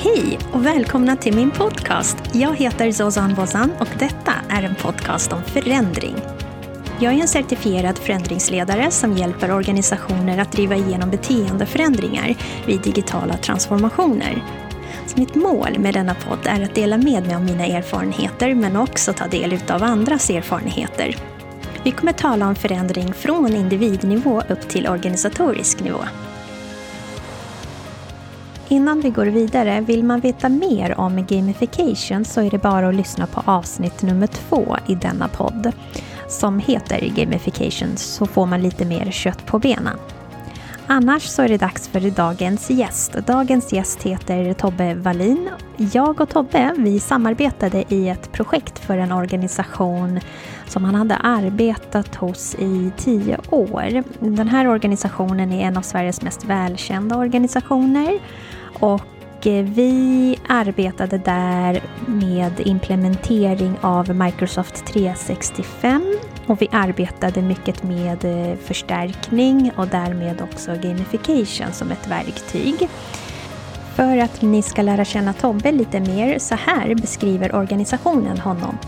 Hej och välkomna till min podcast. Jag heter Zozan Bozan och detta är en podcast om förändring. Jag är en certifierad förändringsledare som hjälper organisationer att driva igenom beteendeförändringar vid digitala transformationer. Så mitt mål med denna podd är att dela med mig av mina erfarenheter men också ta del av andras erfarenheter. Vi kommer tala om förändring från individnivå upp till organisatorisk nivå. Innan vi går vidare, vill man veta mer om gamification så är det bara att lyssna på avsnitt nummer två i denna podd som heter Gamification så får man lite mer kött på benen. Annars så är det dags för dagens gäst. Dagens gäst heter Tobbe Wallin. Jag och Tobbe vi samarbetade i ett projekt för en organisation som han hade arbetat hos i tio år. Den här organisationen är en av Sveriges mest välkända organisationer och eh, vi arbetade där med implementering av Microsoft 365 och vi arbetade mycket med eh, förstärkning och därmed också gamification som ett verktyg. För att ni ska lära känna Tobbe lite mer, så här beskriver organisationen honom.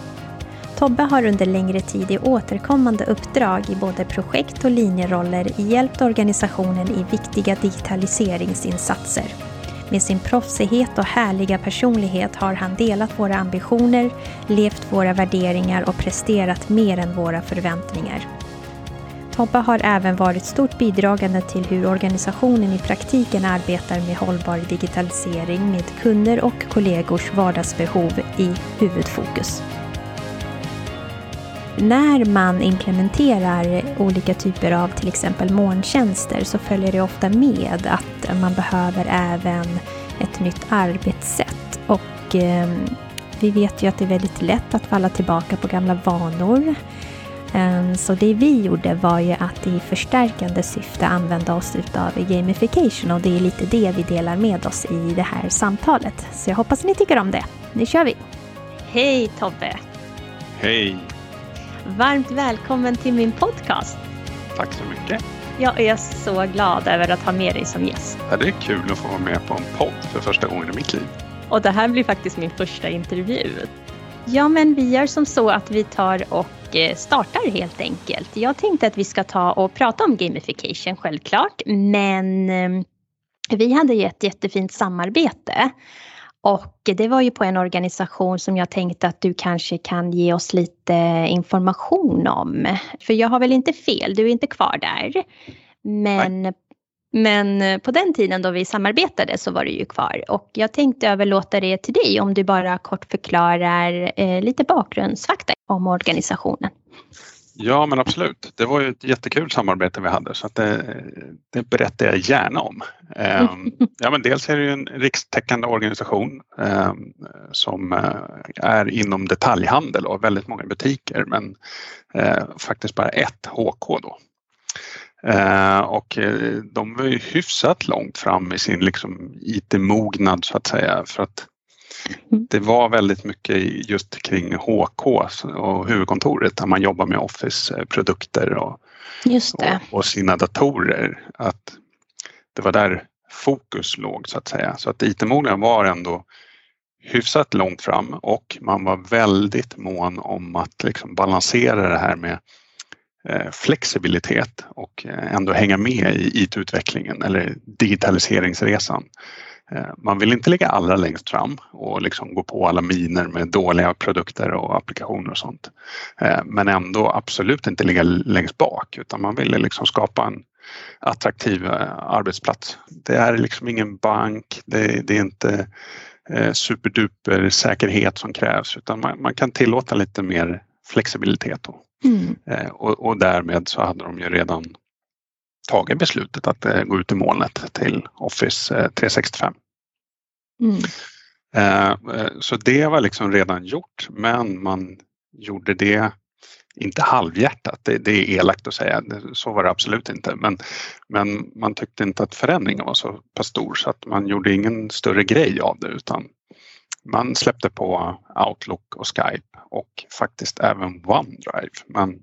Tobbe har under längre tid i återkommande uppdrag i både projekt och linjeroller hjälpt organisationen i viktiga digitaliseringsinsatser. Med sin proffsighet och härliga personlighet har han delat våra ambitioner, levt våra värderingar och presterat mer än våra förväntningar. Tobbe har även varit stort bidragande till hur organisationen i praktiken arbetar med hållbar digitalisering med kunder och kollegors vardagsbehov i huvudfokus när man implementerar olika typer av till exempel molntjänster så följer det ofta med att man behöver även ett nytt arbetssätt. Och eh, vi vet ju att det är väldigt lätt att falla tillbaka på gamla vanor. Eh, så det vi gjorde var ju att i förstärkande syfte använda oss utav gamification och det är lite det vi delar med oss i det här samtalet. Så jag hoppas ni tycker om det. Nu kör vi! Hej Tobbe! Hej! Varmt välkommen till min podcast. Tack så mycket. Jag är så glad över att ha med dig som gäst. Ja, det är kul att få vara med på en podd för första gången i mitt liv. Och det här blir faktiskt min första intervju. Ja, men vi gör som så att vi tar och eh, startar helt enkelt. Jag tänkte att vi ska ta och prata om gamification självklart, men eh, vi hade ju ett jättefint samarbete och det var ju på en organisation som jag tänkte att du kanske kan ge oss lite information om. För jag har väl inte fel, du är inte kvar där. Men, men på den tiden då vi samarbetade så var du ju kvar. Och jag tänkte överlåta det till dig om du bara kort förklarar eh, lite bakgrundsfakta om organisationen. Ja men absolut. Det var ju ett jättekul samarbete vi hade så det, det berättar jag gärna om. Ehm, ja, men dels är det ju en rikstäckande organisation ehm, som eh, är inom detaljhandel och väldigt många butiker men eh, faktiskt bara ett HK då. Ehm, och eh, de var ju hyfsat långt fram i sin liksom IT-mognad så att säga för att. Det var väldigt mycket just kring HK och huvudkontoret där man jobbar med Office-produkter och, och, och, sina datorer. Att det var där fokus låg så att säga. Så att IT-mognaden var ändå hyfsat långt fram och man var väldigt mån om att liksom balansera det här med eh, flexibilitet och eh, ändå hänga med i IT-utvecklingen eller digitaliseringsresan. Eh, man vill inte ligga allra längst fram och liksom gå på alla miner med dåliga produkter och applikationer och sånt. Eh, men ändå absolut inte ligga längst bak utan man vill liksom skapa en attraktiv eh, arbetsplats. Det är liksom ingen bank, det, det är inte superduper säkerhet som krävs utan man, man kan tillåta lite mer flexibilitet. Då. Mm. Och, och därmed så hade de ju redan tagit beslutet att gå ut i molnet till Office 365. Mm. Eh, eh, så det var liksom redan gjort men man gjorde det inte halvhjärtat, det, det är elakt att säga, så var det absolut inte. Men, men man tyckte inte att förändringen var så pass stor så att man gjorde ingen större grej av det utan man släppte på Outlook och Skype och faktiskt även OneDrive. Men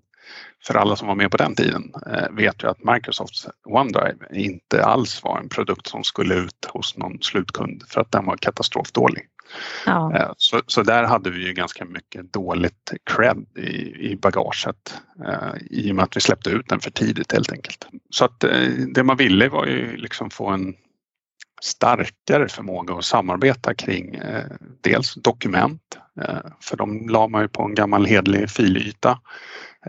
för alla som var med på den tiden eh, vet ju att Microsofts OneDrive inte alls var en produkt som skulle ut hos någon slutkund för att den var katastrofdålig. Ja. Eh, så, så där hade vi ju ganska mycket dåligt cred i, i bagaget eh, i och med att vi släppte ut den för tidigt helt enkelt. Så att det man ville var ju liksom få en starkare förmåga att samarbeta kring eh, dels dokument, eh, för de la man ju på en gammal hedlig filyta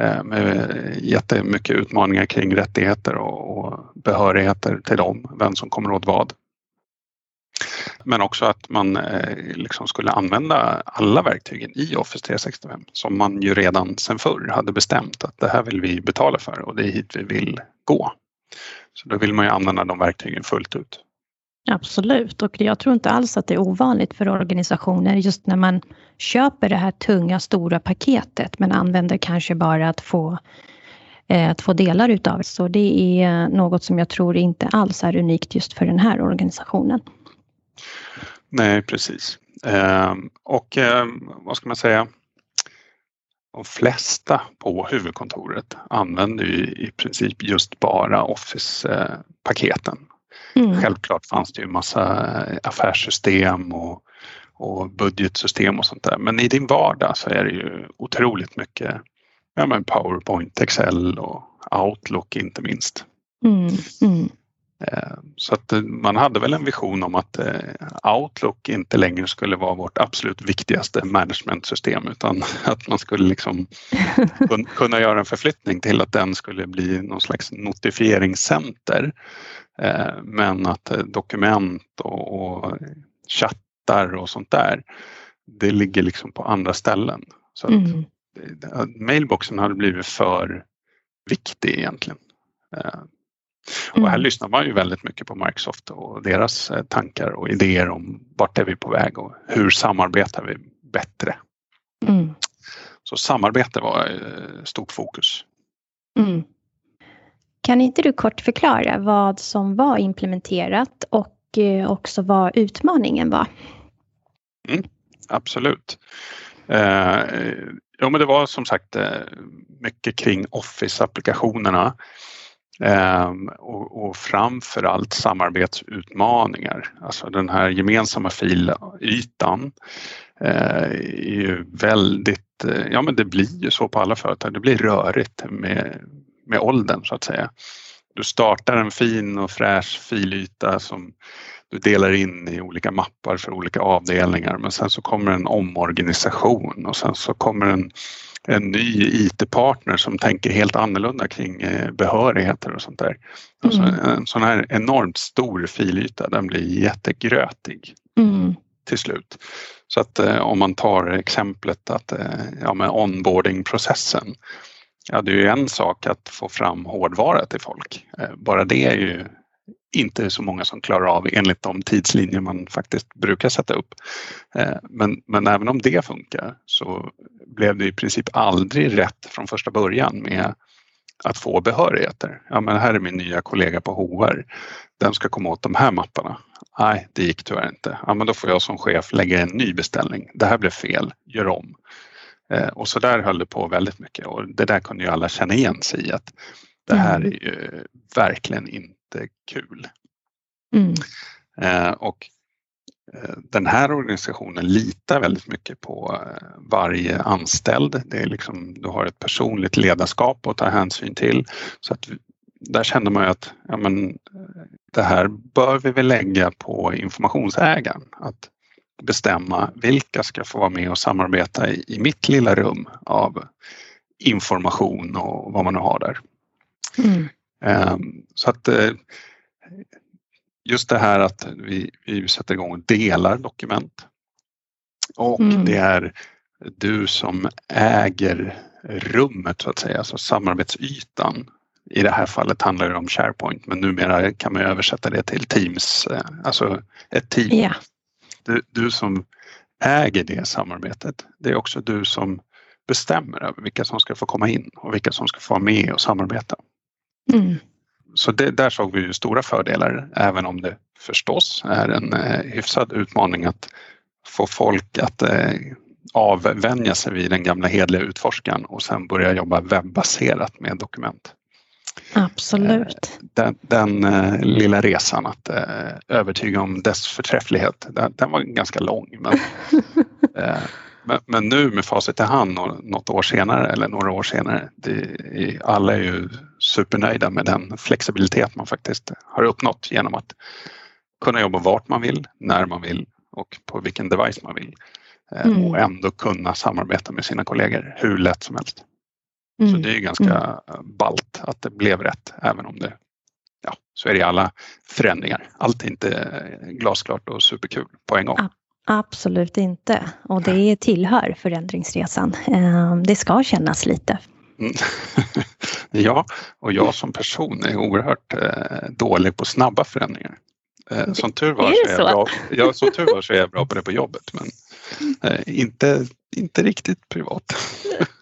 Eh, med jättemycket utmaningar kring rättigheter och, och behörigheter till dem, vem som kommer åt vad. Men också att man eh, liksom skulle använda alla verktygen i Office 365 som man ju redan sedan förr hade bestämt att det här vill vi betala för och det är hit vi vill gå. Så då vill man ju använda de verktygen fullt ut. Absolut, och jag tror inte alls att det är ovanligt för organisationer just när man köper det här tunga stora paketet men använder kanske bara att få, eh, att få delar utav det. Så det är något som jag tror inte alls är unikt just för den här organisationen. Nej, precis. Ehm, och ehm, vad ska man säga? De flesta på huvudkontoret använder ju i princip just bara Office-paketen. Eh, Mm. Självklart fanns det ju massa affärssystem och, och budgetsystem och sånt där. Men i din vardag så är det ju otroligt mycket ja, men Powerpoint, Excel och Outlook inte minst. Mm. Mm. Eh, så att eh, man hade väl en vision om att eh, Outlook inte längre skulle vara vårt absolut viktigaste managementsystem utan att man skulle liksom kunna göra en förflyttning till att den skulle bli någon slags notifieringscenter. Men att dokument och chattar och sånt där, det ligger liksom på andra ställen. Så att mm. mailboxen hade blivit för viktig egentligen. Mm. Och här mm. lyssnar man ju väldigt mycket på Microsoft och deras eh, tankar och idéer om vart är vi på väg och hur samarbetar vi bättre. Mm. Så samarbete var eh, stort fokus. Mm. Kan inte du kort förklara vad som var implementerat och eh, också vad utmaningen var? Mm, absolut. Eh, ja, men det var som sagt mycket kring Office-applikationerna Ehm, och, och framförallt samarbetsutmaningar. Alltså den här gemensamma filytan eh, är ju väldigt, eh, ja men det blir ju så på alla företag, det blir rörigt med, med åldern så att säga. Du startar en fin och fräsch filyta som du delar in i olika mappar för olika avdelningar men sen så kommer en omorganisation och sen så kommer en en ny IT-partner som tänker helt annorlunda kring eh, behörigheter och sånt där. Alltså mm. En sån här enormt stor filyta den blir jättegrötig mm. till slut. Så att eh, om man tar exemplet att eh, ja, med onboardingprocessen Ja, det är ju en sak att få fram hårdvara till folk. Bara det är ju inte så många som klarar av enligt de tidslinjer man faktiskt brukar sätta upp. Eh, men, men även om det funkar så blev det i princip aldrig rätt från första början med att få behörigheter. Ja, men här är min nya kollega på HR. Den ska komma åt de här mapparna. Nej, det gick tyvärr inte. Ja, men då får jag som chef lägga en ny beställning. Det här blev fel, gör om. Eh, och så där höll det på väldigt mycket och det där kunde ju alla känna igen sig i att det här mm. är ju verkligen inte jättekul. Mm. Eh, och eh, den här organisationen litar väldigt mycket på eh, varje anställd. Det är liksom, du har ett personligt ledarskap att ta hänsyn till. Så att där kände man ju att ja, men, det här bör vi väl lägga på informationsägaren. Att bestämma vilka ska få vara med och samarbeta i, i mitt lilla rum av information och vad man nu har där. Mm. Ehm, så att eh, just det här att vi, vi sätter igång och delar dokument och mm. det är du som äger rummet så att säga, alltså samarbetsytan. I det här fallet handlar det om SharePoint men numera kan man översätta det till Teams, eh, alltså ett team. Yeah. Du, du som äger det samarbetet, det är också du som bestämmer över vilka som ska få komma in och vilka som ska få vara med och samarbeta. Mm. Så det, där såg vi ju stora fördelar även om det förstås är en eh, hyfsad utmaning att få folk att eh, avvänja sig vid den gamla hedliga utforskaren och sen börja jobba webbaserat med dokument. Absolut. Den, den uh, lilla resan att uh, övertyga om dess förträfflighet, den, den var ganska lång. Men, men, men, nu med facit i hand något år senare eller några år senare, det, alla är ju supernöjda med den flexibilitet man faktiskt har uppnått genom att kunna jobba vart man vill, när man vill och på vilken device man vill. Mm. Och ändå kunna samarbeta med sina kollegor hur lätt som helst. Mm. Så det är ganska mm. balt att det blev rätt även om det, ja, så är det alla förändringar. Allt är inte glasklart och superkul på en gång. Absolut inte och det tillhör förändringsresan. Ehm, det ska kännas lite. Mm. ja, och jag som person är oerhört eh, dålig på snabba förändringar. Eh, som tur var så är, jag bra, ja, som tur var så är jag bra på det på jobbet men eh, inte, inte riktigt privat.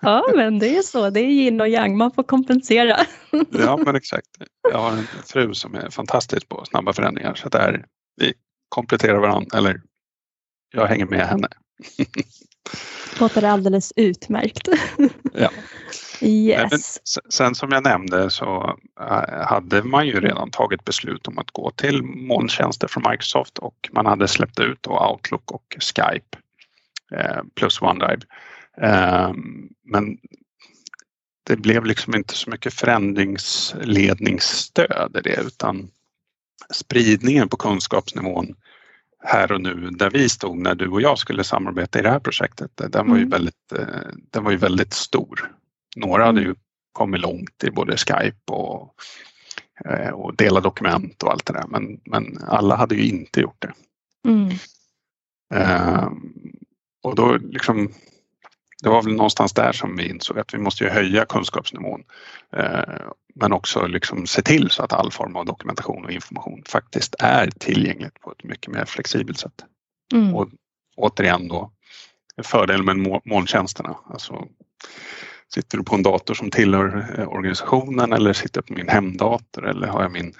Ja men det är så, det är yin och yang, man får kompensera. Ja men exakt. Jag har en fru som är fantastisk på snabba förändringar så där vi kompletterar varandra eller jag hänger med henne. Låter alldeles utmärkt. Ja. Yes. sen som jag nämnde så eh, hade man ju redan tagit beslut om att gå till molntjänster från Microsoft och man hade släppt ut då Outlook och Skype eh, plus OneDrive. Ehm, men det blev liksom inte så mycket förändringsledningsstöd i det utan spridningen på kunskapsnivån här och nu där vi stod när du och jag skulle samarbeta i det här projektet, den var ju, mm. väldigt, eh, den var ju väldigt stor. Några hade ju kommit långt i både Skype och, eh, och dela dokument och allt det där men, men alla hade ju inte gjort det. Mm. Uh, och då liksom det var väl någonstans där som vi insåg att vi måste höja kunskapsnivån uh, men också liksom se till så att all form av dokumentation och information faktiskt är tillgängligt på ett mycket mer flexibelt sätt. Mm. Och återigen då fördelen med molntjänsterna. Alltså, Sitter du på en dator som tillhör eh, organisationen eller sitter jag på min hemdator eller har jag min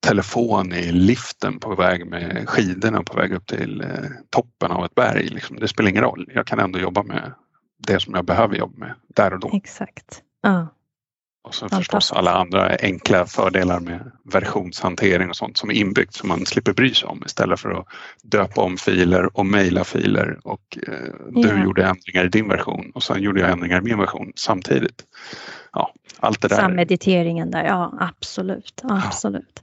telefon i liften på väg med skidorna på väg upp till eh, toppen av ett berg. Liksom, det spelar ingen roll. Jag kan ändå jobba med det som jag behöver jobba med där och då. Exakt. Ja. Och så förstås alla andra enkla fördelar med versionshantering och sånt som är inbyggt som man slipper bry sig om istället för att döpa om filer och mejla filer och eh, du ja. gjorde ändringar i din version och sen gjorde jag ändringar i min version samtidigt. Ja, allt det där. Sammediteringen där, ja absolut, absolut. Ja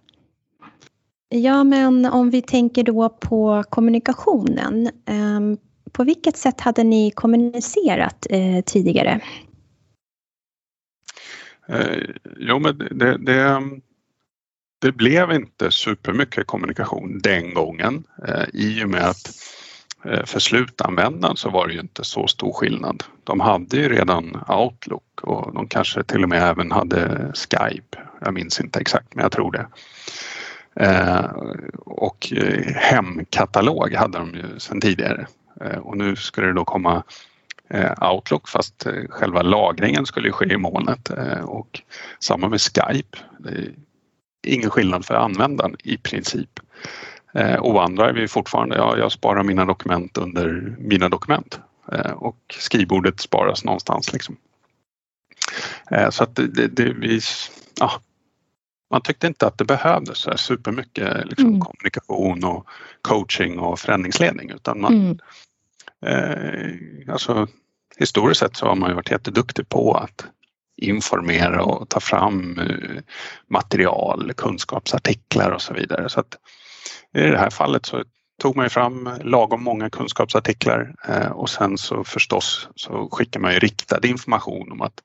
ja men om vi tänker då på kommunikationen. Ehm, på vilket sätt hade ni kommunicerat eh, tidigare? Eh, jo, men det, det, det, blev inte supermycket kommunikation den gången eh, i och med att för slutanvändaren så var det ju inte så stor skillnad. De hade ju redan Outlook och de kanske till och med även hade Skype. Jag minns inte exakt men jag tror det. Eh, och eh, hemkatalog hade de ju sedan tidigare eh, och nu skulle det då komma Eh, Outlook fast eh, själva lagringen skulle ske i molnet eh, och samma med Skype. Det är ingen skillnad för användaren i princip. Eh, och OneDrive är fortfarande, ja, jag sparar mina dokument under mina dokument eh, och skrivbordet sparas någonstans. Liksom. Så att det, det, vi, ja, man tyckte inte att det behövdes så supermycket liksom, mm. kommunikation och coaching och förändringsledning utan man, mm. Eh, alltså, historiskt sett så har man ju varit jätteduktig på att informera och ta fram eh, material, kunskapsartiklar och så vidare. Så att I det här fallet så tog man ju fram lagom många kunskapsartiklar eh, och sen så förstås så skickar man ju riktad information om att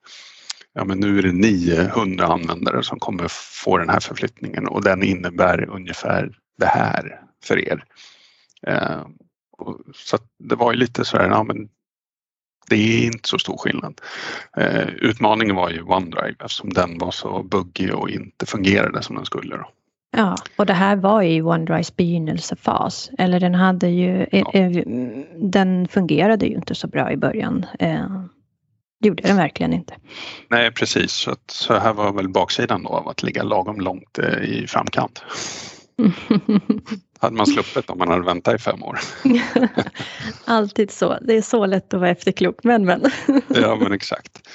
ja, men nu är det 900 användare som kommer få den här förflyttningen och den innebär ungefär det här för er. Så det var ju lite så här, ja, men det är inte så stor skillnad. Eh, utmaningen var ju OneDrive eftersom den var så buggig och inte fungerade som den skulle. Då. Ja, och det här var ju OneDrives begynnelsefas. Eller den hade ju, eh, ja. eh, den fungerade ju inte så bra i början. Eh, det gjorde den verkligen inte. Nej precis, så, att, så här var väl baksidan då av att ligga lagom långt eh, i framkant. hade man sluppit om man hade väntat i fem år. Alltid så. Det är så lätt att vara efterklok, men men. ja, men exakt.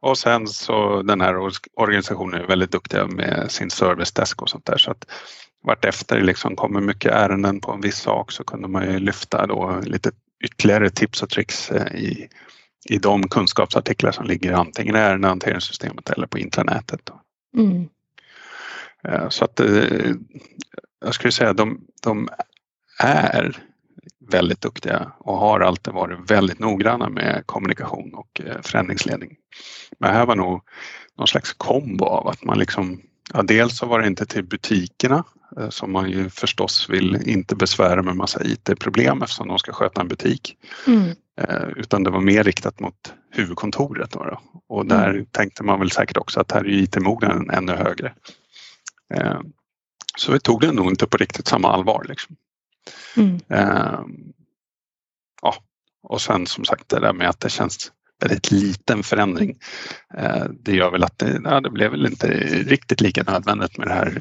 Och sen så den här organisationen är väldigt duktiga med sin servicedesk och sånt där så att vartefter det liksom kommer mycket ärenden på en viss sak så kunde man ju lyfta då lite ytterligare tips och tricks eh, i, i de kunskapsartiklar som ligger antingen i ärendehanteringssystemet eller på intranätet. Mm. Eh, så att eh, jag skulle säga att de, de är väldigt duktiga och har alltid varit väldigt noggranna med kommunikation och förändringsledning. Men här var nog någon slags kombo av att man liksom, ja dels så var det inte till butikerna Eh, som man ju förstås vill inte besvära med massa IT-problem eftersom de ska sköta en butik. Mm. Eh, utan det var mer riktat mot huvudkontoret. Då. Och där mm. tänkte man väl säkert också att här är IT-mognaden ännu högre. Eh, så vi tog det nog inte på riktigt samma allvar. Liksom. Mm. Ja, och sen som sagt det där med att det känns väldigt liten förändring. Det gör väl att det, ja, det blev väl inte riktigt lika nödvändigt med det här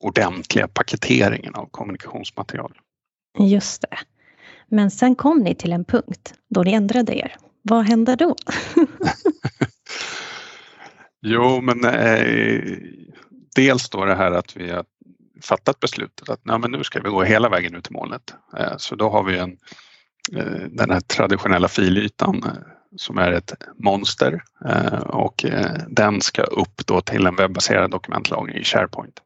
ordentliga paketeringen av kommunikationsmaterial. Just det. Men sen kom ni till en punkt då ni ändrade er. Vad hände då? jo, men eh, dels då det här att vi har fattat beslutet att nej, men nu ska vi gå hela vägen ut till molnet. Eh, så då har vi en, eh, den här traditionella filytan eh, som är ett monster eh, och eh, den ska upp då till en webbaserad dokumentlagring i SharePoint.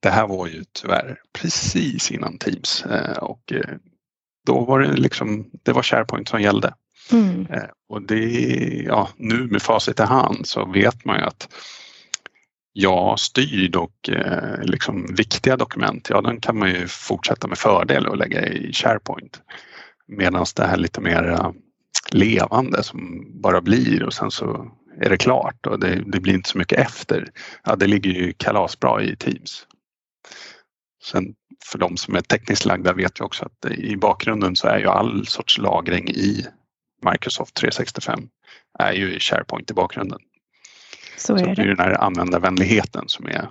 Det här var ju tyvärr precis innan Teams eh, och eh, då var det liksom, det var SharePoint som gällde. Mm. Och det, ja, nu med facit i hand så vet man ju att ja, styrd och liksom viktiga dokument, ja den kan man ju fortsätta med fördel och lägga i SharePoint. Medan det här lite mer levande som bara blir och sen så är det klart och det, det blir inte så mycket efter. Ja, det ligger ju kalasbra i Teams. Sen för de som är tekniskt lagda vet ju också att i bakgrunden så är ju all sorts lagring i Microsoft 365 är ju i SharePoint i bakgrunden. Så är det. Så det är den här användarvänligheten som är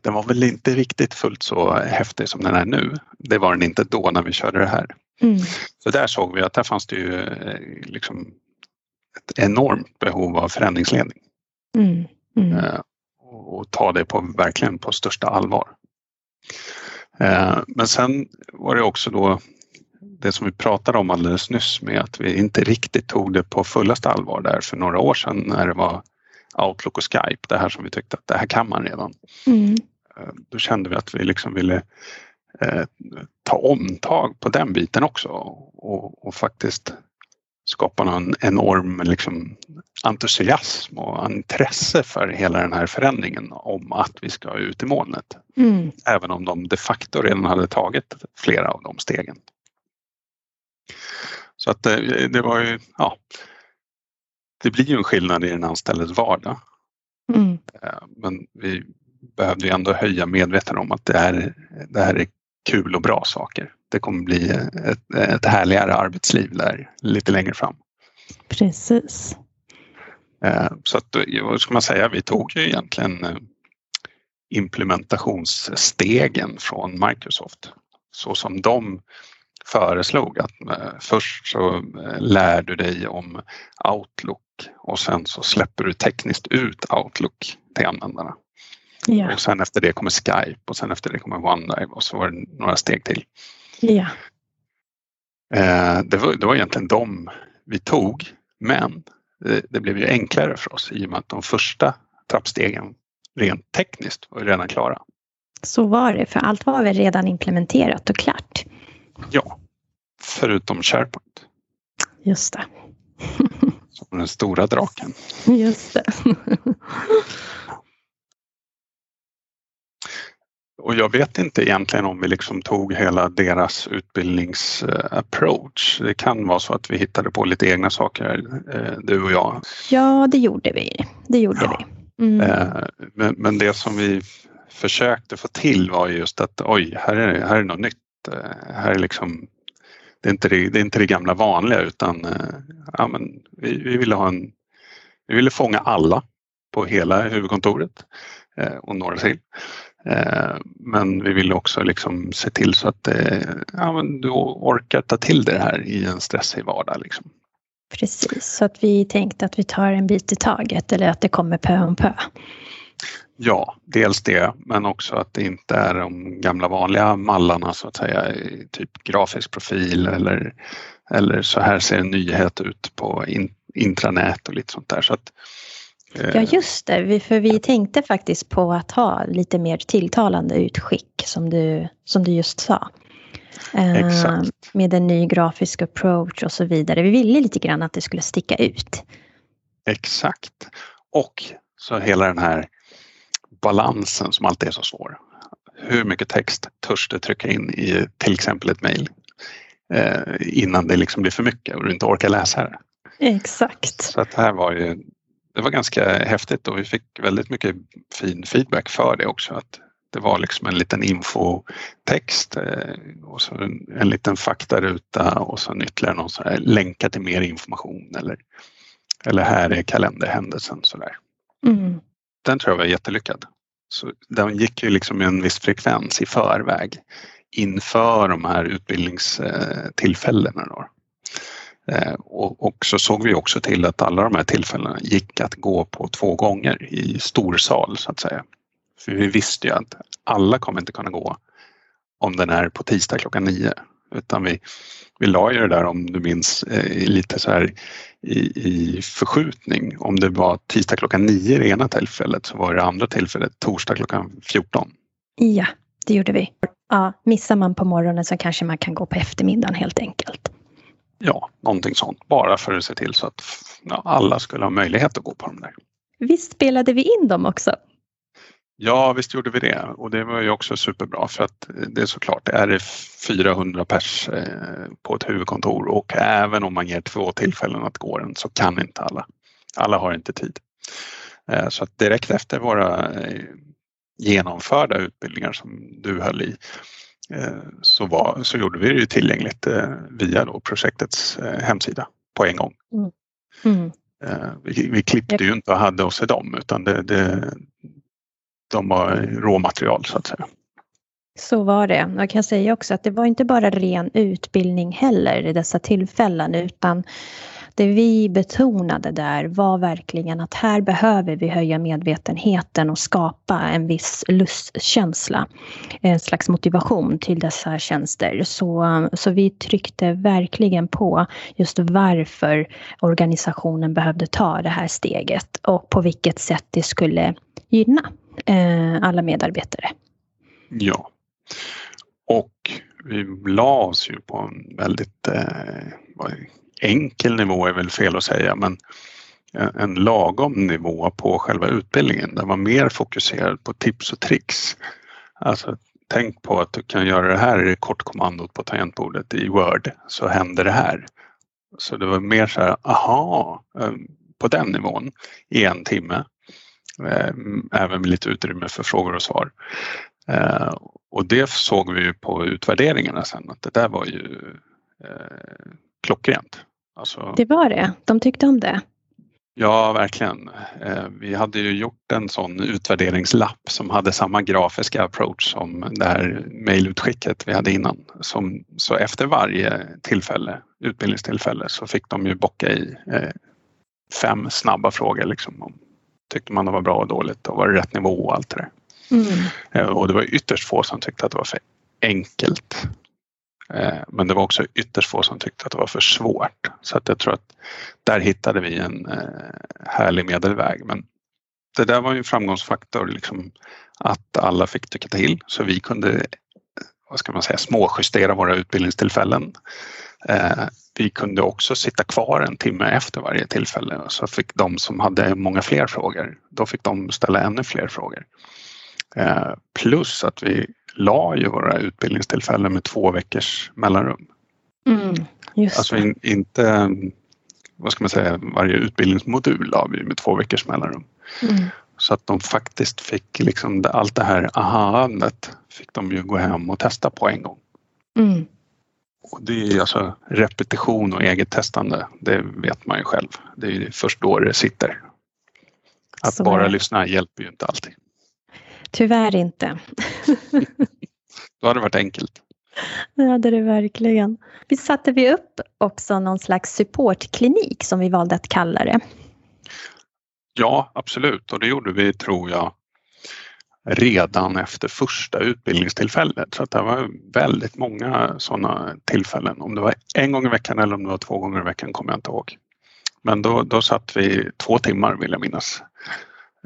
den var väl inte riktigt fullt så häftig som den är nu. Det var den inte då när vi körde det här. Mm. Så där såg vi att där fanns det ju eh, liksom ett enormt behov av förändringsledning. Mm. Mm. Eh, och ta det på, verkligen på största allvar. Eh, men sen var det också då det som vi pratade om alldeles nyss med att vi inte riktigt tog det på fullaste allvar där för några år sedan när det var Outlook och Skype, det här som vi tyckte att det här kan man redan. Mm. Då kände vi att vi liksom ville eh, ta omtag på den biten också och, och faktiskt skapa en enorm liksom, entusiasm och intresse för hela den här förändringen om att vi ska ut i molnet. Mm. Även om de de facto redan hade tagit flera av de stegen. Så att det, eh, det var ju, ja, det blir ju en skillnad i den anställdes vardag. Mm. Eh, men vi behövde ju ändå höja medvetenheten om att det här, det här är kul och bra saker. Det kommer bli ett, ett härligare arbetsliv där lite längre fram. Precis. Eh, så att, vad ska man säga, vi tog ju egentligen eh, implementationsstegen från Microsoft så som de föreslog att eh, först så lär du dig om Outlook och sen så släpper du tekniskt ut Outlook till användarna. Ja. Och sen efter det kommer Skype och sen efter det kommer OneDrive och så var det några steg till. Ja. Eh, det, var, det var egentligen de vi tog men det, det, blev ju enklare för oss i och med att de första trappstegen rent tekniskt var redan klara. Så var det, för allt var väl redan implementerat och klart? Ja, förutom SharePoint. Just det. Som den stora draken. Just det. Och jag vet inte egentligen om vi liksom tog hela deras utbildningsapproach. Det kan vara så att vi hittade på lite egna saker, eh, du och jag. Ja, det gjorde vi. Det gjorde ja. vi. Mm. Eh, men, men det som vi försökte få till var just att oj, här är, här är något nytt. Eh, här är liksom, det, är inte det, det är inte det gamla vanliga utan ja, men vi, vi, ville ha en, vi ville fånga alla på hela huvudkontoret och några till. Eh, men vi vill också liksom se till så att ja, men du orkar ta till det här i en stressig vardag. Liksom. Precis, så att vi tänkte att vi tar en bit i taget eller att det kommer pö om pö. Ja, dels det, men också att det inte är de gamla vanliga mallarna så att säga, typ grafisk profil eller, eller så här ser en nyhet ut på in, intranät och lite sånt där. Så att, eh... Ja just det, för vi tänkte faktiskt på att ha lite mer tilltalande utskick som du, som du just sa. Eh, med en ny grafisk approach och så vidare. Vi ville lite grann att det skulle sticka ut. Exakt. Och så hela den här balansen som alltid är så svår. Hur mycket text törs du trycka in i till exempel ett mejl eh, innan det liksom blir för mycket och du inte orkar läsa det. Exakt. Så att här var ju, det var ganska häftigt och vi fick väldigt mycket fin feedback för det också. Att det var liksom en liten infotext eh, och så en, en liten faktaruta och så ytterligare någon sån här länkar till mer information eller, eller här är kalenderhändelsen sådär. Mm den tror jag var jättelyckad. Så den gick ju liksom med en viss frekvens i förväg inför de här utbildningstillfällena. Då. Eh, och, och så såg vi också till att alla de här tillfällena gick att gå på två gånger i storsal så att säga. För vi visste ju att alla kommer inte kunna gå om den är på tisdag klockan nio utan vi, vi la ju det där om du minns eh, lite så här i, i förskjutning. Om det var tisdag klockan nio det ena tillfället så var det andra tillfället torsdag klockan 14. Ja, det gjorde vi. Ja, missar man på morgonen så kanske man kan gå på eftermiddagen helt enkelt. Ja, någonting sånt. Bara för att se till så att ja, alla skulle ha möjlighet att gå på dem där. Visst spelade vi in dem också? Ja, visst gjorde vi det och det var ju också superbra för att det är såklart, är det 400 pers eh, på ett huvudkontor och även om man ger två tillfällen att gå den så kan inte alla. Alla har inte tid. Eh, så att direkt efter våra eh, genomförda utbildningar som du höll i så, var, så gjorde vi det tillgängligt via då projektets hemsida på en gång. Mm. Mm. Vi, vi, klippte ju inte och hade oss i dem utan det, det, de var råmaterial så att säga. Så var det. Jag kan säga också att det var inte bara ren utbildning heller i dessa tillfällen utan det vi betonade där var verkligen att här behöver vi höja medvetenheten och skapa en viss lustkänsla, en slags motivation till dessa tjänster. Så, så vi tryckte verkligen på just varför organisationen behövde ta det här steget och på vilket sätt det skulle gynna eh, alla medarbetare. Ja. Och vi la oss ju på en väldigt eh, enkel nivå är väl fel att säga men en lagom nivå på själva utbildningen. Den var mer fokuserad på tips och tricks. Alltså tänk på att du kan göra det här i kortkommandot på tangentbordet i Word så händer det här. Så det var mer så här, aha, eh, på den nivån i en timme eh, även med lite utrymme för frågor och svar. Eh, och det såg vi ju på utvärderingarna sen att det där var ju klockrent. Alltså, det var det, de tyckte om det. Ja, verkligen. Vi hade ju gjort en sån utvärderingslapp som hade samma grafiska approach som det här mejlutskicket vi hade innan. Som, så efter varje tillfälle, utbildningstillfälle så fick de ju bocka i fem snabba frågor liksom om tyckte man det var bra och dåligt och var det rätt nivå och allt det där. Mm. Eh, och det var ytterst få som tyckte att det var för enkelt. Eh, men det var också ytterst få som tyckte att det var för svårt. Så att jag tror att där hittade vi en eh, härlig medelväg. Men det där var ju en framgångsfaktor, liksom, att alla fick tycka till så vi kunde eh, vad ska man säga, småjustera våra utbildningstillfällen vi kunde också sitta kvar en timme efter varje tillfälle och så fick de som hade många fler frågor, då fick de ställa ännu fler frågor. Plus att vi la ju våra utbildningstillfällen med två veckors mellanrum. Mm, alltså in, inte, vad ska man säga, varje utbildningsmodul la vi med två veckors mellanrum. Mm. Så att de faktiskt fick liksom allt det här aha-andet fick de ju gå hem och testa på en gång. Mm. Och det är alltså repetition och eget testande, det vet man ju själv. Det är först då det sitter. Att Så bara lyssna hjälper ju inte alltid. Tyvärr inte. Då hade det varit enkelt. Det hade det verkligen. Vi satte vi upp också någon slags supportklinik som vi valde att kalla det. Ja, absolut och det gjorde vi tror jag redan efter första utbildningstillfället. Så att det var väldigt många sådana tillfällen. Om det var en gång i veckan eller om det var två gånger i veckan kommer jag inte ihåg. Men då, då satt vi två timmar vill jag minnas.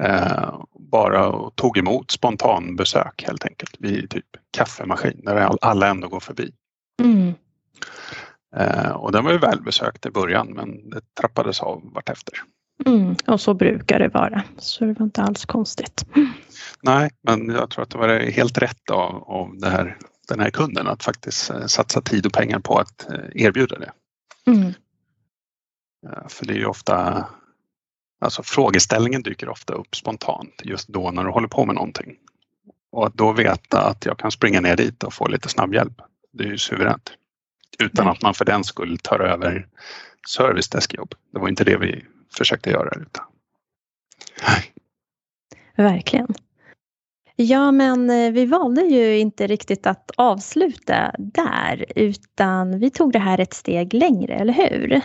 Eh, bara och tog emot spontanbesök helt enkelt vid typ kaffemaskin där alla ändå går förbi. Mm. Eh, och den var ju välbesökt i början men det trappades av vartefter. Mm, och så brukar det vara, så det var inte alls konstigt. Nej, men jag tror att det var helt rätt av, av här, den här kunden att faktiskt eh, satsa tid och pengar på att erbjuda det. Mm. För det är ju ofta, alltså frågeställningen dyker ofta upp spontant just då när du håller på med någonting. Och att då veta att jag kan springa ner dit och få lite snabbhjälp, det är ju suveränt. Utan att man för den skull tar över servicedeskjobb. Det var inte det vi försökte göra. Utan... Verkligen. Ja, men eh, vi valde ju inte riktigt att avsluta där utan vi tog det här ett steg längre, eller hur?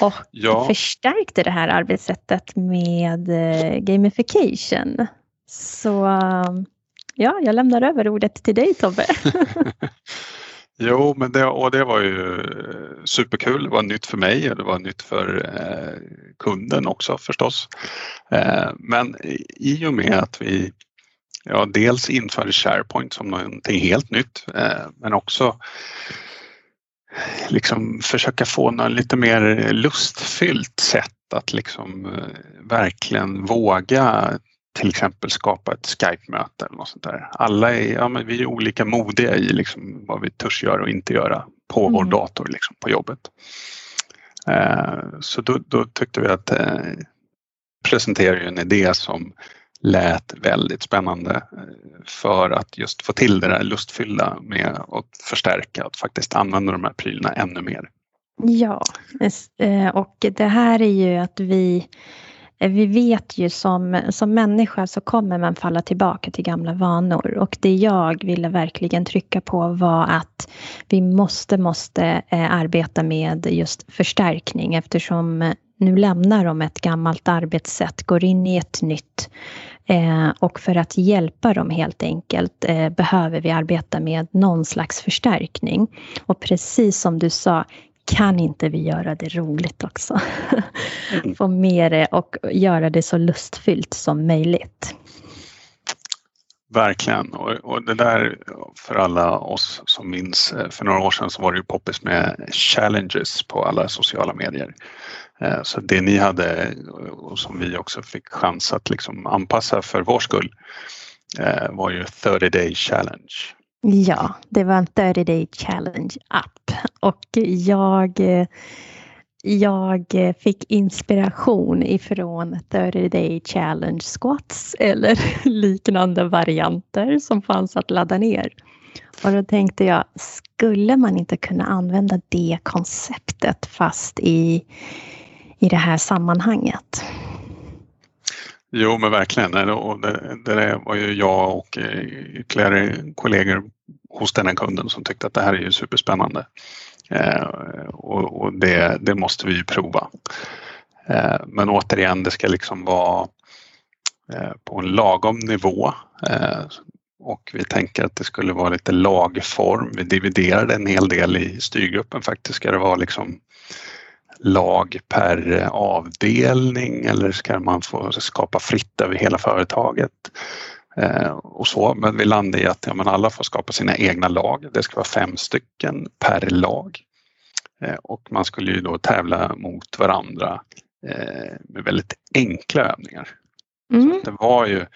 Och ja. förstärkte det här arbetssättet med eh, gamification. Så ja, jag lämnar över ordet till dig Tobbe. Jo, men det, och det var ju eh, superkul. Det var nytt för mig och det var nytt för eh, kunden också förstås. Eh, men i och med att vi ja, dels införde SharePoint som någonting helt nytt eh, men också liksom försöka få något lite mer lustfyllt sätt att liksom eh, verkligen våga till exempel skapa ett Skype-möte eller något sånt där. Alla är, ja, men vi är olika modiga i liksom vad vi törs göra och inte göra på mm. vår dator liksom, på jobbet. Eh, så då, då, tyckte vi att eh, presentera en idé som lät väldigt spännande eh, för att just få till det där lustfyllda med att förstärka att faktiskt använda de här prylarna ännu mer. Ja, eh, och det här är ju att vi Eh, vi vet ju som, som människa så kommer man falla tillbaka till gamla vanor och det jag ville verkligen trycka på var att vi måste, måste eh, arbeta med just förstärkning eftersom eh, nu lämnar de ett gammalt arbetssätt, går in i ett nytt och för att hjälpa dem helt enkelt behöver vi arbeta med någon slags förstärkning. Och precis som du sa, kan inte vi göra det roligt också? Mm. Få med det och göra det så lustfyllt som möjligt. Verkligen och, och, det där för alla oss som minns eh, för några år sedan så var det ju poppis med challenges på alla sociala medier. Eh, så det ni hade och som vi också fick chans att liksom anpassa för vår skull eh, var ju 30 day challenge. Ja, det var en 30 day challenge app och jag, eh, jag fick inspiration ifrån 30 day challenge squats eller liknande varianter som fanns att ladda ner. Och då tänkte jag, skulle man inte kunna använda det konceptet fast i, i det här sammanhanget? Jo men verkligen eh, och det, det var ju jag och eh, ytterligare kollegor hos den här kunden som tyckte att det här är ju superspännande. Eh, och, och det, det, måste vi ju prova. Eh, men återigen, det ska liksom vara eh, på en lagom nivå och vi tänker att det skulle vara lite lagform. Vi dividerade en hel del i styrgruppen faktiskt. Ska det vara liksom lag per avdelning eller ska man få skapa fritt över hela företaget? Eh, och så, men vi landade i att ja, men alla får skapa sina egna lag. Det ska vara fem stycken per lag. Eh, och man skulle ju då tävla mot varandra eh, med väldigt enkla övningar. Mm. Det var ju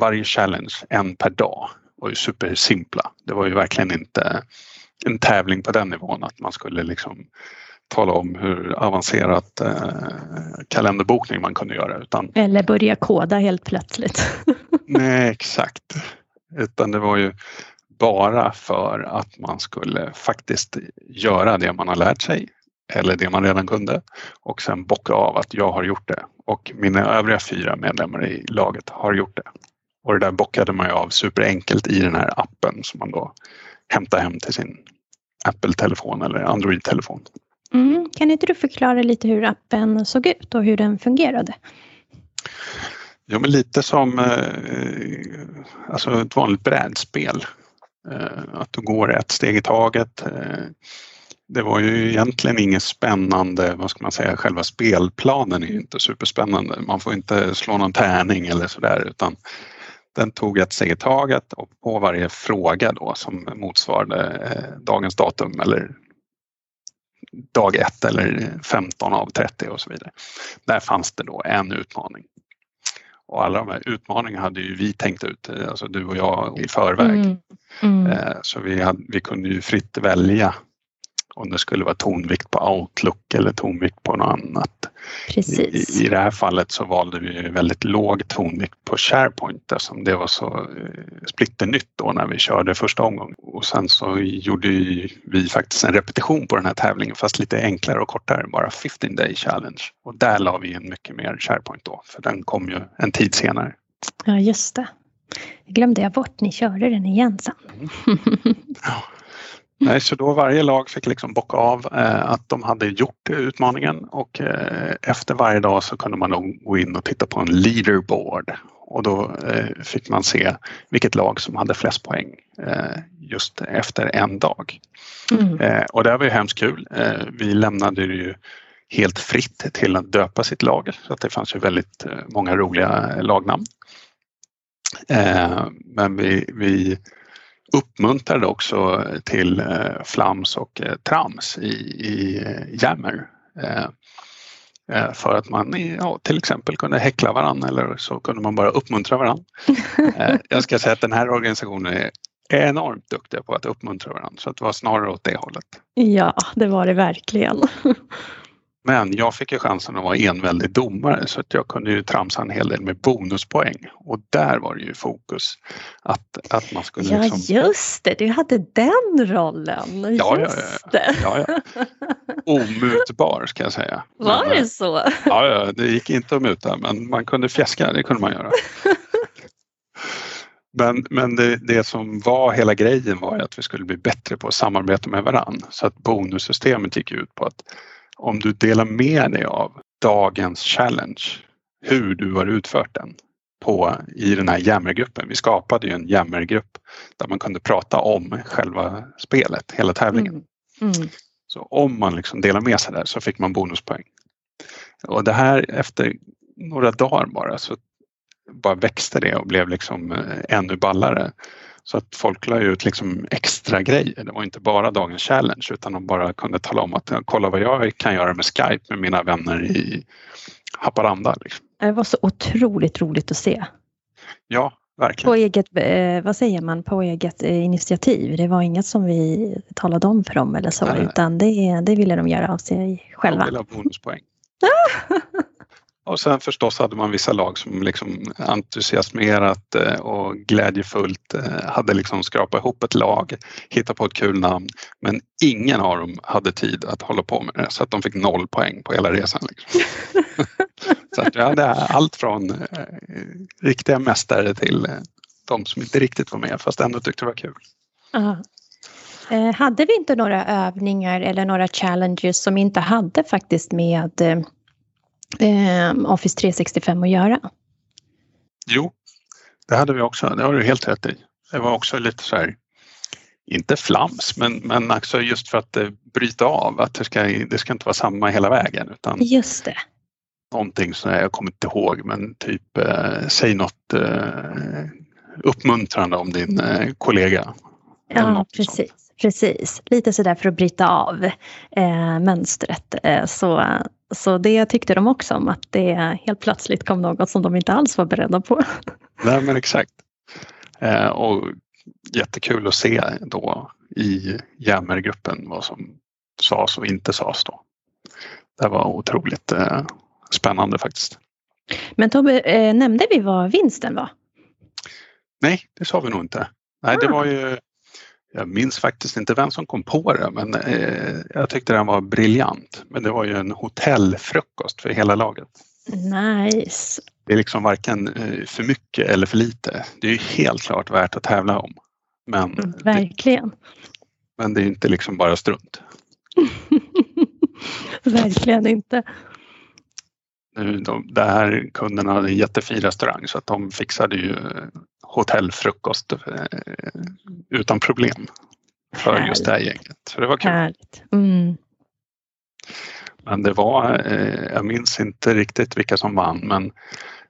varje challenge en per dag var ju supersimpla. Det var ju verkligen inte en tävling på den nivån att man skulle liksom tala om hur avancerat eh, kalenderbokning man kunde göra. Utan, Eller börja koda helt plötsligt. nej, exakt. Utan det var ju bara för att man skulle faktiskt göra det man har lärt sig eller det man redan kunde och sen bocka av att jag har gjort det och mina övriga fyra medlemmar i laget har gjort det. Och det där bockade man ju av superenkelt i den här appen som man då hämtar hem till sin Apple-telefon eller Android-telefon. Mm. Kan inte du förklara lite hur appen såg ut och hur den fungerade? Ja, men lite som eh, alltså ett vanligt brädspel. Eh, att du går ett steg i taget. Eh, det var ju egentligen inget spännande, vad ska man säga, själva spelplanen är ju inte superspännande. Man får inte slå någon tärning eller sådär utan den tog ett steg i taget och på varje fråga då som motsvarade eh, dagens datum eller dag 1 eller 15 av 30 och så vidare. Där fanns det då en utmaning. Och alla de här utmaningarna hade ju vi tänkt ut, alltså du och jag i förväg. Mm. Mm. Eh, så vi, hade, vi kunde ju fritt välja om det skulle vara tonvikt på Outlook eller tonvikt på något annat. Precis. I, I det här fallet så valde vi väldigt låg tonvikt på SharePoint eftersom det var så eh, splitternytt då när vi körde första omgången. Och sen så gjorde vi faktiskt en repetition på den här tävlingen fast lite enklare och kortare, bara 15 day challenge. Och där la vi in mycket mer SharePoint då för den kom ju en tid senare. Ja just det. Jag glömde jag bort, ni körde den igen sen. Mm. Ja. Nej, så då varje lag fick liksom bocka av eh, att de hade gjort utmaningen och eh, efter varje dag så kunde man då gå in och titta på en leaderboard och då eh, fick man se vilket lag som hade flest poäng eh, just efter en dag. Mm. Eh, och det var ju hemskt kul. Eh, vi lämnade ju helt fritt till att döpa sitt lag så att det fanns ju väldigt många roliga lagnamn. Men vi, vi uppmuntrade också till eh, flams och eh, trams i, i eh, jammer. För att man ja, till exempel kunde häckla varandra eller så kunde man bara uppmuntra varandra. Jag ska säga att den här organisationen är enormt duktiga på att uppmuntra varandra så det var snarare åt det hållet. Ja, det var det verkligen. Men jag fick ju chansen att vara enväldig domare så att jag kunde ju tramsa en hel del med bonuspoäng och där var det ju fokus att, att man skulle Ja liksom... just det, du hade den rollen. Ja, just ja, ja. ja, ja. Omutbar ska jag säga. Var men, det så? Ja, ja, det gick inte att muta men man kunde fjäska, det kunde man göra. Men, men det, det, som var hela grejen var att vi skulle bli bättre på att samarbeta med varandra. Så att bonussystemet gick ut på att om du delar med dig av dagens challenge, hur du har utfört den på, i den här jammergruppen. Vi skapade ju en jammergrupp där man kunde prata om själva spelet, hela tävlingen. Mm. Mm. Så om man liksom delar med sig där så fick man bonuspoäng. Och det här efter några dagar bara så bara växte det och blev liksom eh, ännu ballare. Så att folk la ut liksom extra grejer. Det var inte bara dagens challenge utan de bara kunde tala om att kolla vad jag kan göra med Skype med mina vänner i Haparanda. Liksom. Det var så otroligt roligt att se. Ja, verkligen. På eget, eh, vad säger man, på eget eh, initiativ. Det var inget som vi talade om för dem eller så nej, utan det, det ville de göra av sig själva. De ville ha bonuspoäng. Och sen förstås hade man vissa lag som liksom entusiasmerat eh, och glädjefullt eh, hade liksom skrapat ihop ett lag, hittat på ett kul namn. Men ingen av dem hade tid att hålla på med det så att de fick noll poäng på hela resan. Liksom. så att vi hade allt från eh, riktiga mästare till de som inte riktigt var med fast ändå tyckte det var kul. Aha. Hade vi inte några övningar eller några challenges som inte hade faktiskt med eh, Office 365 att göra? Jo, det hade vi också. Det har du helt rätt i. Det var också lite så här, inte flams, men, men också just för att eh, bryta av att det ska, det ska inte vara samma hela vägen. Utan just det. Någonting som jag kommer inte ihåg, men typ eh, säg något eh, uppmuntrande om din eh, kollega. Ja, precis. Sånt. Precis, lite sådär för att bryta av eh, mönstret. Eh, så, så det tyckte de också om, att det helt plötsligt kom något som de inte alls var beredda på. Nej men exakt. Eh, och jättekul att se då i Jammergruppen vad som sades och inte sades då. Det var otroligt eh, spännande faktiskt. Men Tobbe, eh, nämnde vi vad vinsten var? Nej, det sa vi nog inte. Nej, ah. det var ju jag minns faktiskt inte vem som kom på det men eh, jag tyckte den var briljant. Men det var ju en hotellfrukost för hela laget. Nice. Det är liksom varken eh, för mycket eller för lite. Det är helt klart värt att tävla om. Men, mm, Verkligen. Det, men det är inte liksom bara strunt. Verkligen inte. Nu, de, det här kunderna hade en jättefin restaurang så att de fixade ju hotellfrukost eh, utan problem för Härligt. just det här gänget. Så det var kul. Mm. Men det var, eh, jag minns inte riktigt vilka som vann men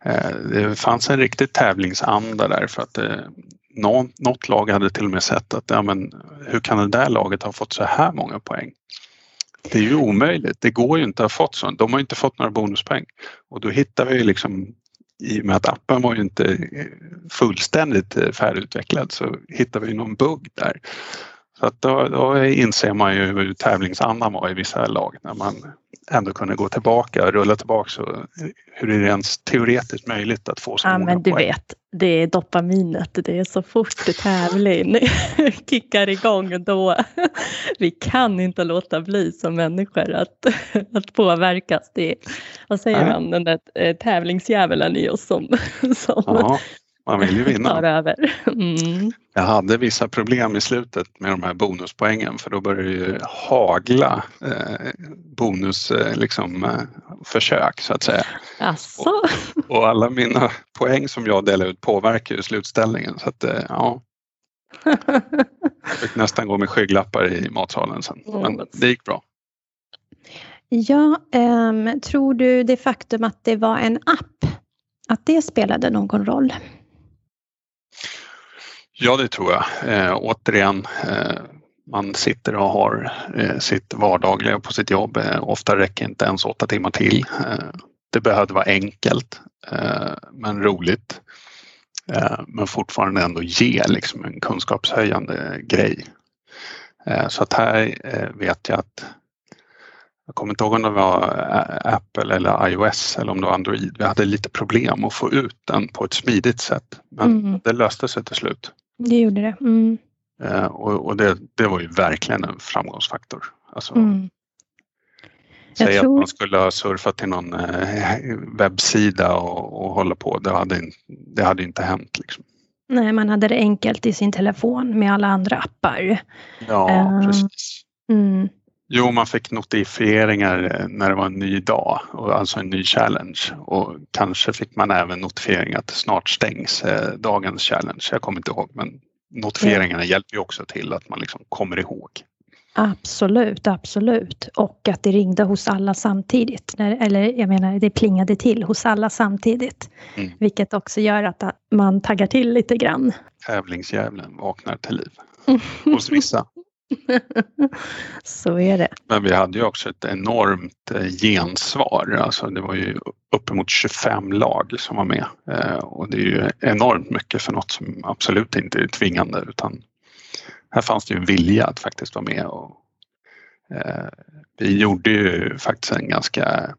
eh, det fanns en riktig tävlingsanda där för att något lag hade till och med sett att ja, men, hur kan det där laget ha fått så här många poäng? Det är ju omöjligt. Det går ju inte att ha fått sånt. De har inte fått några bonuspoäng. Och då hittar vi liksom i och med att appen var ju inte eh, fullständigt eh, färdigutvecklad så hittar vi någon bugg där. Så att då, då inser man ju hur tävlingsandan var i vissa lag när man ändå kunde gå tillbaka, rulla tillbaka och hur är det ens teoretiskt möjligt att få så ja, men du poäng? vet, det är dopaminet, det är så fort tävling kickar igång då. Vi kan inte låta bli som människor att, att påverkas. Det är, vad säger man, den där eh, tävlingsdjävulen i oss som, som ja. Man vill ju vinna. Över. Mm. Jag hade vissa problem i slutet med de här bonuspoängen för då började det ju hagla eh, bonusförsök liksom, eh, så att säga. Och, och, alla mina poäng som jag delade ut påverkar ju slutställningen så att eh, ja. Jag fick nästan gå med skygglappar i matsalen sen men det gick bra. Ja, um, tror du det faktum att det var en app, att det spelade någon roll? Ja, det tror jag. Eh, återigen, eh, man sitter och har eh, sitt vardagliga på sitt jobb. Eh, ofta räcker inte ens åtta timmar till. Eh, det behövde vara enkelt eh, men roligt. Men fortfarande ändå ge liksom en kunskapshöjande grej. så att här vet jag att jag kommer inte ihåg om det var Apple eller iOS eller om det var Android. Vi hade lite problem att få ut den på ett smidigt sätt men mm. det löste sig till slut. Det gjorde det. Mm. Eh, och, och det, det, var ju verkligen en framgångsfaktor. Alltså, mm. Säg tror... att man skulle ha surfat till någon eh, webbsida och, och hålla på. Det hade, det hade inte hänt. Liksom. Nej, man hade det enkelt i sin telefon med alla andra appar. Ja, uh, precis. Mm. Jo, man fick notifieringar eh, när det var en ny dag, alltså en ny challenge och kanske fick man även notifieringar att snart stängs eh, dagens challenge. Jag kommer inte ihåg men notifieringarna ja. hjälper ju också till att man liksom kommer ihåg. Absolut, absolut. Och att det ringde hos alla samtidigt. Eller jag menar, det plingade till hos alla samtidigt. Mm. Vilket också gör att man taggar till lite grann. Tävlingsdjävulen vaknar till liv hos vissa. Så är det. Men vi hade ju också ett enormt eh, gensvar. Alltså det var ju uppemot 25 lag som var med eh, och det är ju enormt mycket för något som absolut inte är tvingande utan här fanns det ju en vilja att faktiskt vara med och eh, vi gjorde ju faktiskt en ganska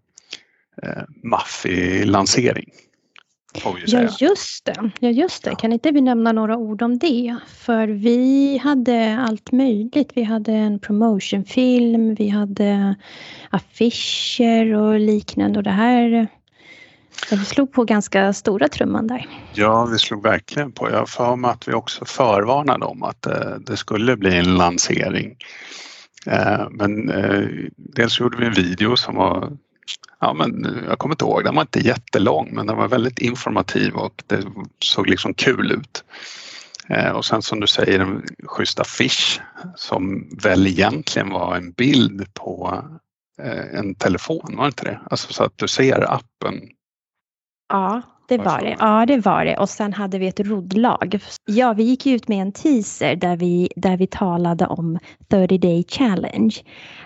maffig lansering Ja just det, ja just det. Kan inte vi nämna några ord om det? För vi hade allt möjligt. Vi hade en promotionfilm, vi hade affischer och liknande och det här vi slog på ganska stora trumman där. Ja, vi slog verkligen på. Jag för mig att vi också förvarnade om att eh, det skulle bli en lansering. Eh, men eh, dels gjorde vi en video som var ja, men jag kommer inte ihåg, den var inte jättelång men den var väldigt informativ och det såg liksom kul ut. Eh, och sen som du säger en schysst affisch som väl egentligen var en bild på eh, en telefon, var det inte det? Alltså så att du ser appen. Ja, det var det. Ja, det var det. Och sen hade vi ett roddlag. Ja, vi gick ut med en teaser där vi, där vi talade om 30 day challenge.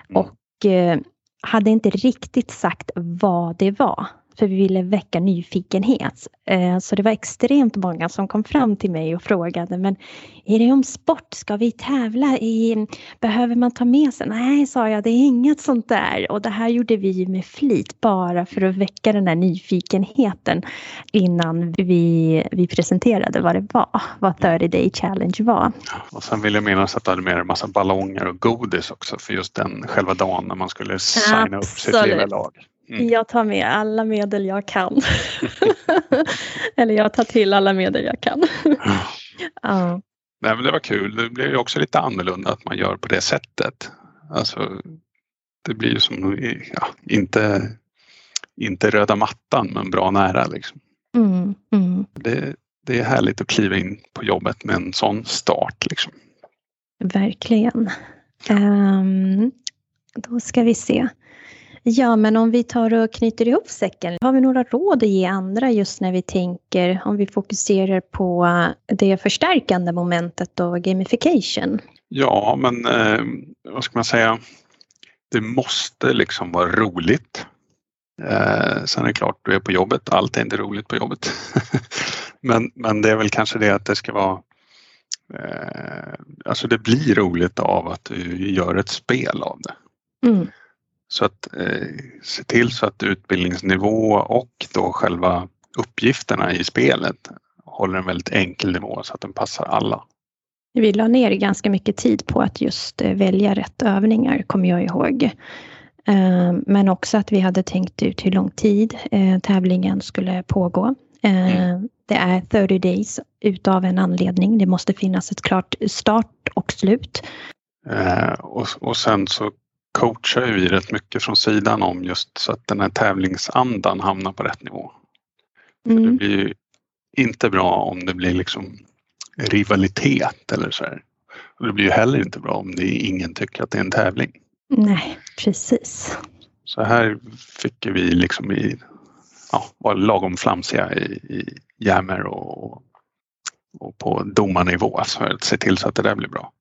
Mm. Och eh, hade inte riktigt sagt vad det var för vi ville väcka nyfikenhet. Eh, så det var extremt många som kom fram till mig och frågade men är det om sport? Ska vi tävla? I, behöver man ta med sig? Nej, sa jag, det är inget sånt där. Och det här gjorde vi med flit bara för att väcka den här nyfikenheten innan vi, vi presenterade vad det var, vad 30 Day Challenge var. Och sen vill jag minnas att du hade med dig en massa ballonger och godis också för just den själva dagen när man skulle signa Absolut. upp sitt lilla lag. Mm. Jag tar med alla medel jag kan. Eller jag tar till alla medel jag kan. ja. Nej, men det var kul. Det blir ju också lite annorlunda att man gör på det sättet. Alltså, det blir ju som, ja, inte, inte röda mattan men bra nära. Liksom. Mm, mm. Det, det är härligt att kliva in på jobbet med en sån start. Liksom. Verkligen. Um, då ska vi se. Ja, men om vi tar och knyter ihop säcken. Har vi några råd att ge andra just när vi tänker, om vi fokuserar på det förstärkande momentet och gamification? Ja, men eh, vad ska man säga? Det måste liksom vara roligt. Eh, sen är det klart, du är på jobbet. Allt är inte roligt på jobbet. men, men det är väl kanske det att det ska vara eh, Alltså det blir roligt av att du gör ett spel av det. Mm. Så att eh, se till så att utbildningsnivå och då själva uppgifterna i spelet håller en väldigt enkel nivå så att den passar alla. Vi la ner ganska mycket tid på att just eh, välja rätt övningar, kommer jag ihåg. Eh, men också att vi hade tänkt ut hur lång tid eh, tävlingen skulle pågå. Mm. Det är 30 days utav en anledning. Det måste finnas ett klart start och slut. Och, och sen så coachar vi rätt mycket från sidan om just så att den här tävlingsandan hamnar på rätt nivå. Mm. det blir ju inte bra om det blir liksom rivalitet eller så här. Och det blir ju heller inte bra om det ingen tycker att det är en tävling. Nej, precis. Så här fick vi liksom i, ja, var lagom flamsiga i, i jammer och, och på domarnivå för att se till så att det där blir bra.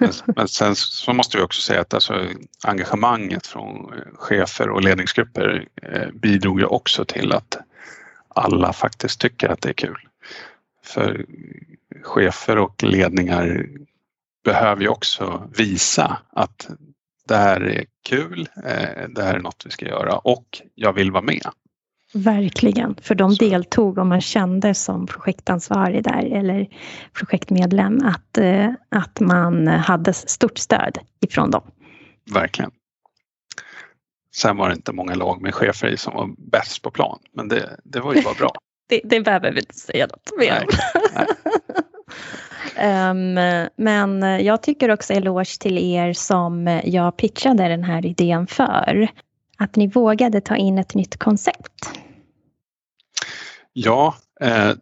Men, men sen så måste vi också säga att alltså, engagemanget från chefer och ledningsgrupper eh, bidrog ju också till att alla faktiskt tycker att det är kul. För chefer och ledningar behöver ju också visa att det här är kul, eh, det här är något vi ska göra och jag vill vara med. Verkligen, för de Så. deltog och man kände som projektansvarig där eller projektmedlem att, eh, att man hade stort stöd ifrån dem. Verkligen. Sen var det inte många lag med chefer i som var bäst på plan, men det, det var ju bara bra. det, det behöver vi inte säga något mer om. um, men jag tycker också eloge till er som jag pitchade den här idén för. Att ni vågade ta in ett nytt koncept. Ja, eh,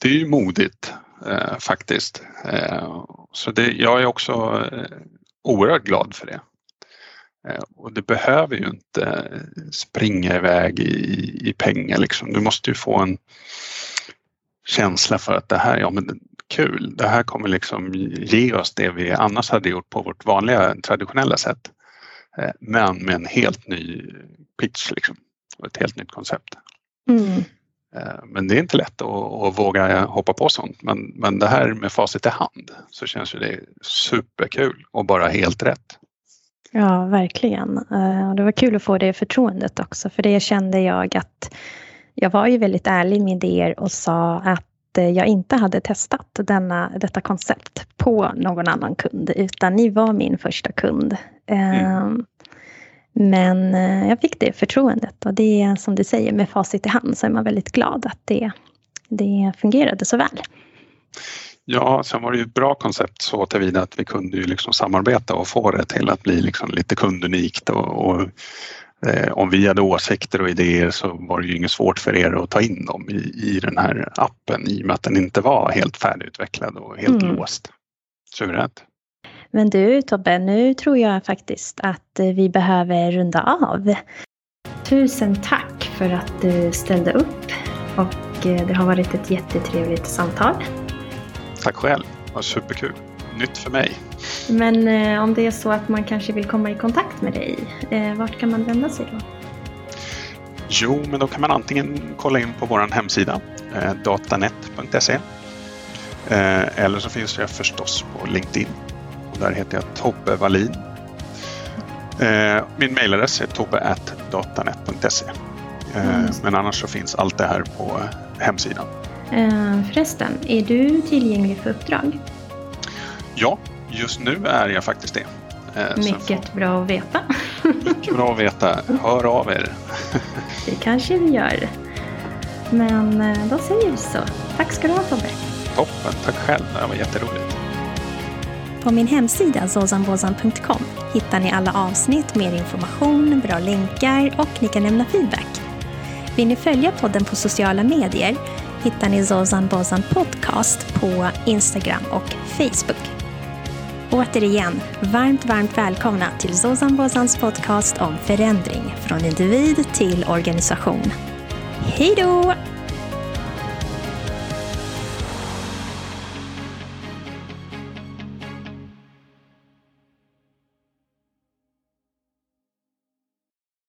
det är ju modigt eh, faktiskt. Eh, så det, jag är också eh, oerhört glad för det. Eh, och det behöver ju inte springa iväg i, i pengar liksom. Du måste ju få en känsla för att det här, ja men kul, det här kommer liksom ge oss det vi annars hade gjort på vårt vanliga traditionella sätt. Eh, men med en helt ny pitch liksom, och ett helt nytt koncept. Mm. Eh, men det är inte lätt att, att, våga hoppa på sånt. Men, men det här med facit i hand så känns ju det superkul och bara helt rätt. Ja, verkligen. Eh, det var kul att få det förtroendet också, för det kände jag att jag var ju väldigt ärlig med er och sa att jag inte hade testat denna, detta koncept på någon annan kund, utan ni var min första kund. Mm. Ehm, men eh, jag fick det förtroendet och det är som du säger med facit i hand så är man väldigt glad att det, det fungerade så väl. Ja, sen var det ju ett bra koncept så tillvida att vi kunde ju liksom samarbeta och få det till att bli liksom lite kundunikt och, och eh, om vi hade åsikter och idéer så var det ju inget svårt för er att ta in dem i, i den här appen i och med att den inte var helt färdigutvecklad och helt mm. låst. Suveränt. Men du Tobbe, nu tror jag faktiskt att vi behöver runda av. Tusen tack för att du ställde upp och eh, det har varit ett jättetrevligt samtal. Tack själv, det var superkul. Nytt för mig. Men eh, om det är så att man kanske vill komma i kontakt med dig, eh, vart kan man vända sig då? Jo, men då kan man antingen kolla in på vår hemsida, eh, datanet.se. Eh, eller så finns jag förstås på LinkedIn där heter jag Tobbe Wallin. Eh, min mejladress är tobbe.datanet.se. Mm. Men annars så finns allt det här på hemsidan. Förresten, är du tillgänglig för uppdrag? Ja, just nu är jag faktiskt det. Mycket får... bra att veta. Mycket bra att veta. Hör av er. Det kanske vi gör. Men då säger vi så. Tack ska du ha Tobbe. Toppen, tack själv. Det var jätteroligt. På min hemsida zozanbozan.com hittar ni alla avsnitt, mer information, bra länkar och ni kan lämna feedback. Vill ni följa podden på sociala medier hittar ni Zozan Bozan Podcast på Instagram och Facebook. Återigen, varmt, varmt välkomna till Zozan Bozans podcast om förändring från individ till organisation. Hej då!